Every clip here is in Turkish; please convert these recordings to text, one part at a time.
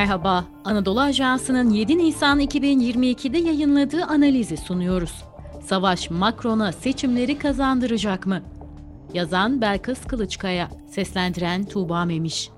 Merhaba, Anadolu Ajansı'nın 7 Nisan 2022'de yayınladığı analizi sunuyoruz. Savaş Macron'a seçimleri kazandıracak mı? Yazan Belkıs Kılıçkaya, seslendiren Tuğba Memiş.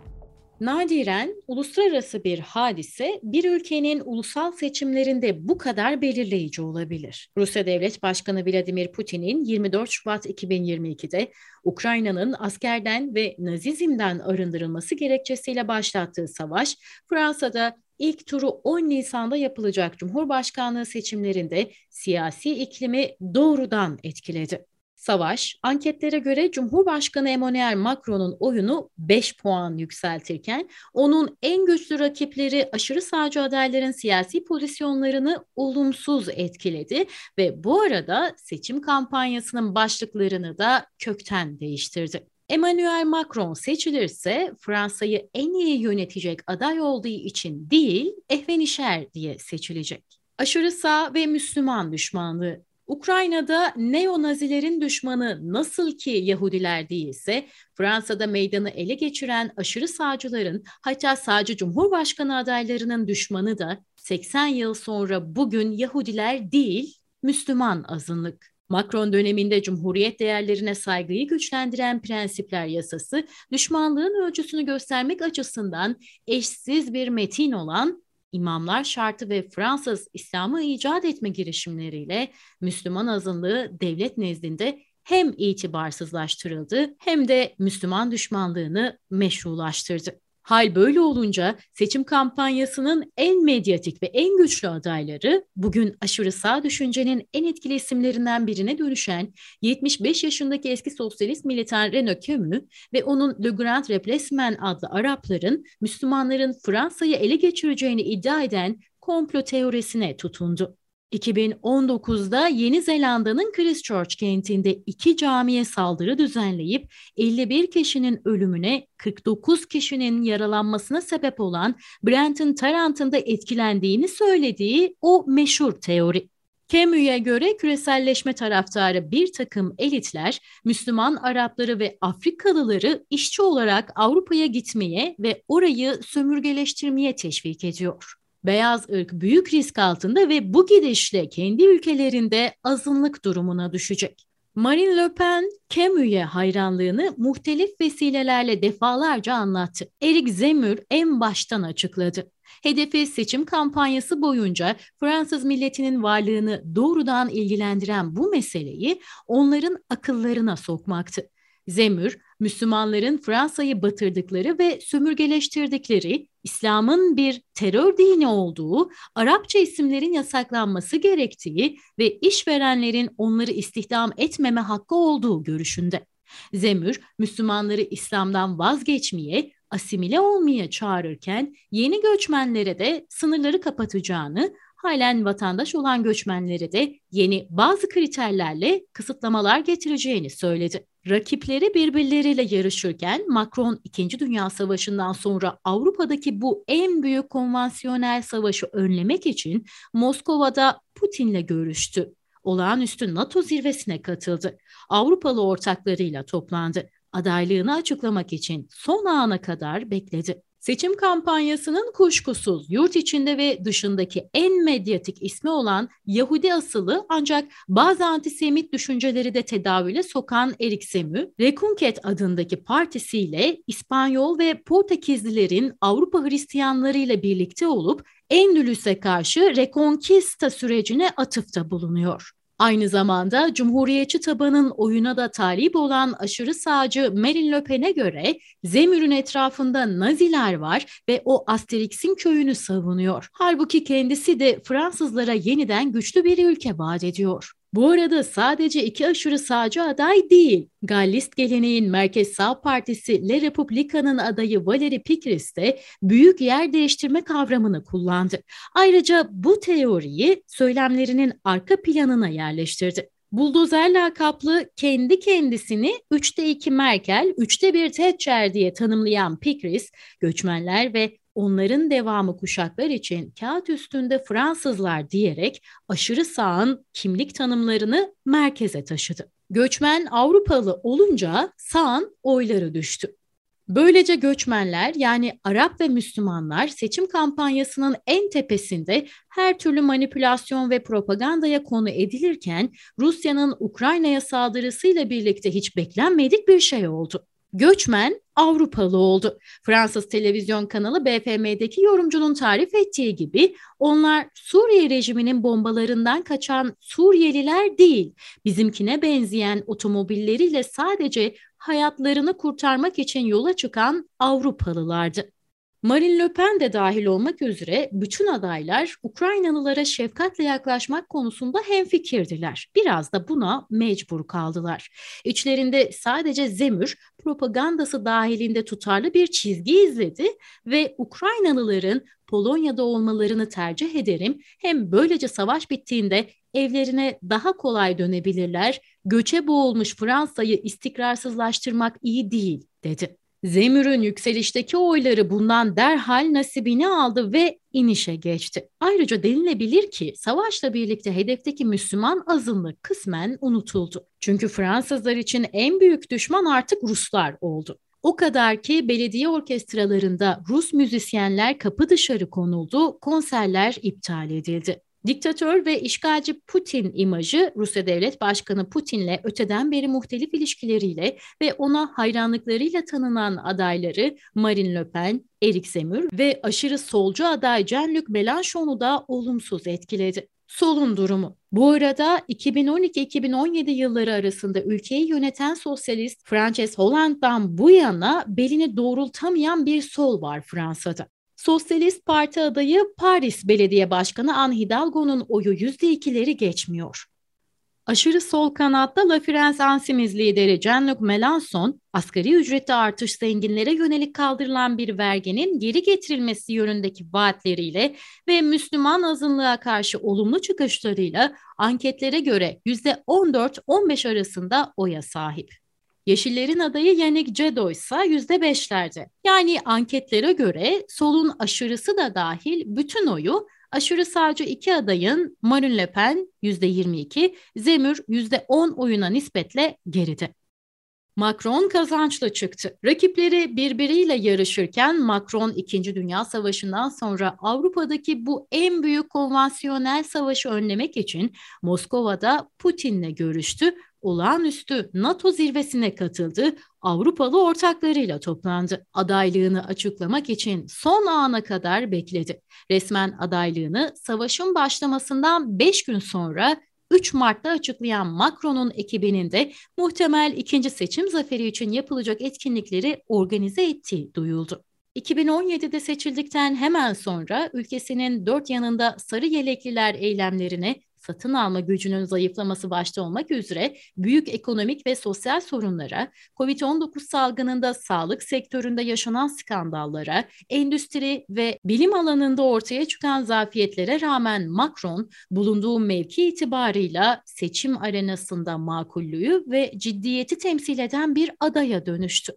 Nadiren uluslararası bir hadise bir ülkenin ulusal seçimlerinde bu kadar belirleyici olabilir. Rusya Devlet Başkanı Vladimir Putin'in 24 Şubat 2022'de Ukrayna'nın askerden ve Nazizm'den arındırılması gerekçesiyle başlattığı savaş Fransa'da ilk turu 10 Nisan'da yapılacak Cumhurbaşkanlığı seçimlerinde siyasi iklimi doğrudan etkiledi. Savaş, anketlere göre Cumhurbaşkanı Emmanuel Macron'un oyunu 5 puan yükseltirken onun en güçlü rakipleri aşırı sağcı adayların siyasi pozisyonlarını olumsuz etkiledi ve bu arada seçim kampanyasının başlıklarını da kökten değiştirdi. Emmanuel Macron seçilirse Fransa'yı en iyi yönetecek aday olduğu için değil, ehvenişer diye seçilecek. Aşırı sağ ve Müslüman düşmanlığı Ukrayna'da neo-nazilerin düşmanı nasıl ki Yahudiler değilse, Fransa'da meydanı ele geçiren aşırı sağcıların hatta sağcı cumhurbaşkanı adaylarının düşmanı da 80 yıl sonra bugün Yahudiler değil, Müslüman azınlık. Macron döneminde cumhuriyet değerlerine saygıyı güçlendiren prensipler yasası, düşmanlığın ölçüsünü göstermek açısından eşsiz bir metin olan İmamlar şartı ve Fransız İslam'ı icat etme girişimleriyle Müslüman azınlığı devlet nezdinde hem itibarsızlaştırıldı hem de Müslüman düşmanlığını meşrulaştırdı. Hal böyle olunca seçim kampanyasının en medyatik ve en güçlü adayları bugün aşırı sağ düşüncenin en etkili isimlerinden birine dönüşen 75 yaşındaki eski sosyalist militan Renaud Camus ve onun Le Grand Replacement adlı Arapların Müslümanların Fransa'yı ele geçireceğini iddia eden komplo teorisine tutundu. 2019'da Yeni Zelanda'nın Christchurch kentinde iki camiye saldırı düzenleyip 51 kişinin ölümüne 49 kişinin yaralanmasına sebep olan Brenton Tarrant'ın da etkilendiğini söylediği o meşhur teori. Camus'e göre küreselleşme taraftarı bir takım elitler Müslüman Arapları ve Afrikalıları işçi olarak Avrupa'ya gitmeye ve orayı sömürgeleştirmeye teşvik ediyor beyaz ırk büyük risk altında ve bu gidişle kendi ülkelerinde azınlık durumuna düşecek. Marine Le Pen, Camus'e hayranlığını muhtelif vesilelerle defalarca anlattı. Eric Zemmour en baştan açıkladı. Hedefi seçim kampanyası boyunca Fransız milletinin varlığını doğrudan ilgilendiren bu meseleyi onların akıllarına sokmaktı. Zemür, Müslümanların Fransa'yı batırdıkları ve sömürgeleştirdikleri, İslam'ın bir terör dini olduğu, Arapça isimlerin yasaklanması gerektiği ve işverenlerin onları istihdam etmeme hakkı olduğu görüşünde. Zemür, Müslümanları İslam'dan vazgeçmeye, asimile olmaya çağırırken yeni göçmenlere de sınırları kapatacağını, halen vatandaş olan göçmenlere de yeni bazı kriterlerle kısıtlamalar getireceğini söyledi. Rakipleri birbirleriyle yarışırken Macron 2. Dünya Savaşı'ndan sonra Avrupa'daki bu en büyük konvansiyonel savaşı önlemek için Moskova'da Putin'le görüştü. Olağanüstü NATO zirvesine katıldı. Avrupalı ortaklarıyla toplandı. Adaylığını açıklamak için son ana kadar bekledi. Seçim kampanyasının kuşkusuz yurt içinde ve dışındaki en medyatik ismi olan Yahudi asılı ancak bazı antisemit düşünceleri de tedavüle sokan Erik Semü, Rekunket adındaki partisiyle İspanyol ve Portekizlilerin Avrupa Hristiyanları ile birlikte olup Endülüs'e karşı Reconquista sürecine atıfta bulunuyor. Aynı zamanda Cumhuriyetçi tabanın oyuna da talip olan aşırı sağcı Marine Le Pen'e göre Zemür'ün etrafında Naziler var ve o Asterix'in köyünü savunuyor. Halbuki kendisi de Fransızlara yeniden güçlü bir ülke vaat ediyor. Bu arada sadece iki aşırı sağcı aday değil. Gallist geleneğin Merkez Sağ Partisi Le Republica'nın adayı Valérie Pécresse de büyük yer değiştirme kavramını kullandı. Ayrıca bu teoriyi söylemlerinin arka planına yerleştirdi. Buldozer lakaplı kendi kendisini 3'te 2 Merkel, 3'te 1 Thatcher diye tanımlayan Pikris, göçmenler ve onların devamı kuşaklar için kağıt üstünde Fransızlar diyerek aşırı sağın kimlik tanımlarını merkeze taşıdı. Göçmen Avrupalı olunca sağın oyları düştü. Böylece göçmenler yani Arap ve Müslümanlar seçim kampanyasının en tepesinde her türlü manipülasyon ve propagandaya konu edilirken Rusya'nın Ukrayna'ya saldırısıyla birlikte hiç beklenmedik bir şey oldu göçmen Avrupalı oldu. Fransız televizyon kanalı BFM'deki yorumcunun tarif ettiği gibi onlar Suriye rejiminin bombalarından kaçan Suriyeliler değil, bizimkine benzeyen otomobilleriyle sadece hayatlarını kurtarmak için yola çıkan Avrupalılardı. Marine Le Pen de dahil olmak üzere bütün adaylar Ukraynalılara şefkatle yaklaşmak konusunda hemfikirdiler. Biraz da buna mecbur kaldılar. İçlerinde sadece Zemür propagandası dahilinde tutarlı bir çizgi izledi ve Ukraynalıların Polonya'da olmalarını tercih ederim. Hem böylece savaş bittiğinde evlerine daha kolay dönebilirler. Göçe boğulmuş Fransa'yı istikrarsızlaştırmak iyi değil dedi. Zemür'ün yükselişteki oyları bundan derhal nasibini aldı ve inişe geçti. Ayrıca denilebilir ki savaşla birlikte hedefteki Müslüman azınlık kısmen unutuldu. Çünkü Fransızlar için en büyük düşman artık Ruslar oldu. O kadar ki belediye orkestralarında Rus müzisyenler kapı dışarı konuldu, konserler iptal edildi. Diktatör ve işgalci Putin imajı Rusya Devlet Başkanı Putin'le öteden beri muhtelif ilişkileriyle ve ona hayranlıklarıyla tanınan adayları Marine Le Pen, Eric Zemmour ve aşırı solcu aday Jean-Luc Mélenchon'u da olumsuz etkiledi. Solun durumu. Bu arada 2012-2017 yılları arasında ülkeyi yöneten sosyalist Frances Hollande'dan bu yana belini doğrultamayan bir sol var Fransa'da. Sosyalist Parti adayı Paris Belediye Başkanı Anne Hidalgo'nun oyu %2'leri geçmiyor. Aşırı sol kanatta La France Insoumise lideri Jean-Luc Mélenchon, asgari ücreti artış zenginlere yönelik kaldırılan bir verginin geri getirilmesi yönündeki vaatleriyle ve Müslüman azınlığa karşı olumlu çıkışlarıyla anketlere göre %14-15 arasında oya sahip. Yeşillerin adayı Yannick Jadot ise %5'lerde. Yani anketlere göre solun aşırısı da dahil bütün oyu aşırı sağcı iki adayın Marine Le Pen %22, Zemür %10 oyuna nispetle geride. Macron kazançlı çıktı. Rakipleri birbiriyle yarışırken Macron 2. Dünya Savaşı'ndan sonra Avrupa'daki bu en büyük konvansiyonel savaşı önlemek için Moskova'da Putin'le görüştü olağanüstü NATO zirvesine katıldı, Avrupalı ortaklarıyla toplandı. Adaylığını açıklamak için son ana kadar bekledi. Resmen adaylığını savaşın başlamasından 5 gün sonra 3 Mart'ta açıklayan Macron'un ekibinin de muhtemel ikinci seçim zaferi için yapılacak etkinlikleri organize ettiği duyuldu. 2017'de seçildikten hemen sonra ülkesinin dört yanında sarı yelekliler eylemlerine satın alma gücünün zayıflaması başta olmak üzere büyük ekonomik ve sosyal sorunlara, COVID-19 salgınında sağlık sektöründe yaşanan skandallara, endüstri ve bilim alanında ortaya çıkan zafiyetlere rağmen Macron bulunduğu mevki itibarıyla seçim arenasında makullüğü ve ciddiyeti temsil eden bir adaya dönüştü.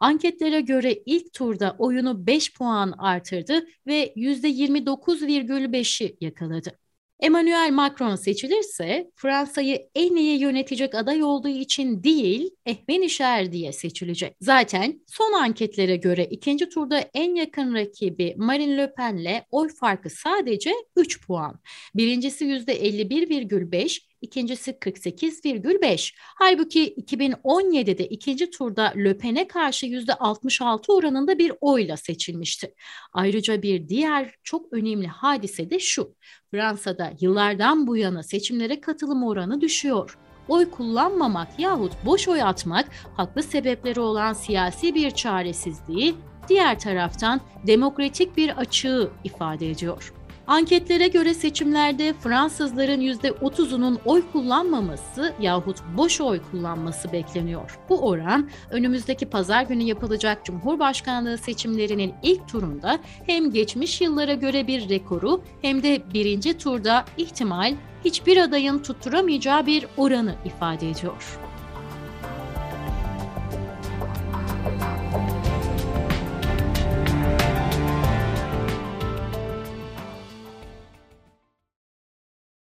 Anketlere göre ilk turda oyunu 5 puan artırdı ve %29,5'i yakaladı. Emmanuel Macron seçilirse Fransa'yı en iyi yönetecek aday olduğu için değil, ehvenişer diye seçilecek. Zaten son anketlere göre ikinci turda en yakın rakibi Marine Le Pen'le oy farkı sadece 3 puan. Birincisi %51,5, ikincisi 48,5. Halbuki 2017'de ikinci turda Le Pen'e karşı %66 oranında bir oyla seçilmişti. Ayrıca bir diğer çok önemli hadise de şu. Fransa'da yıllardan bu yana seçimlere katılım oranı düşüyor oy kullanmamak yahut boş oy atmak haklı sebepleri olan siyasi bir çaresizliği, diğer taraftan demokratik bir açığı ifade ediyor. Anketlere göre seçimlerde Fransızların %30'unun oy kullanmaması yahut boş oy kullanması bekleniyor. Bu oran önümüzdeki pazar günü yapılacak Cumhurbaşkanlığı seçimlerinin ilk turunda hem geçmiş yıllara göre bir rekoru hem de birinci turda ihtimal hiçbir adayın tutturamayacağı bir oranı ifade ediyor.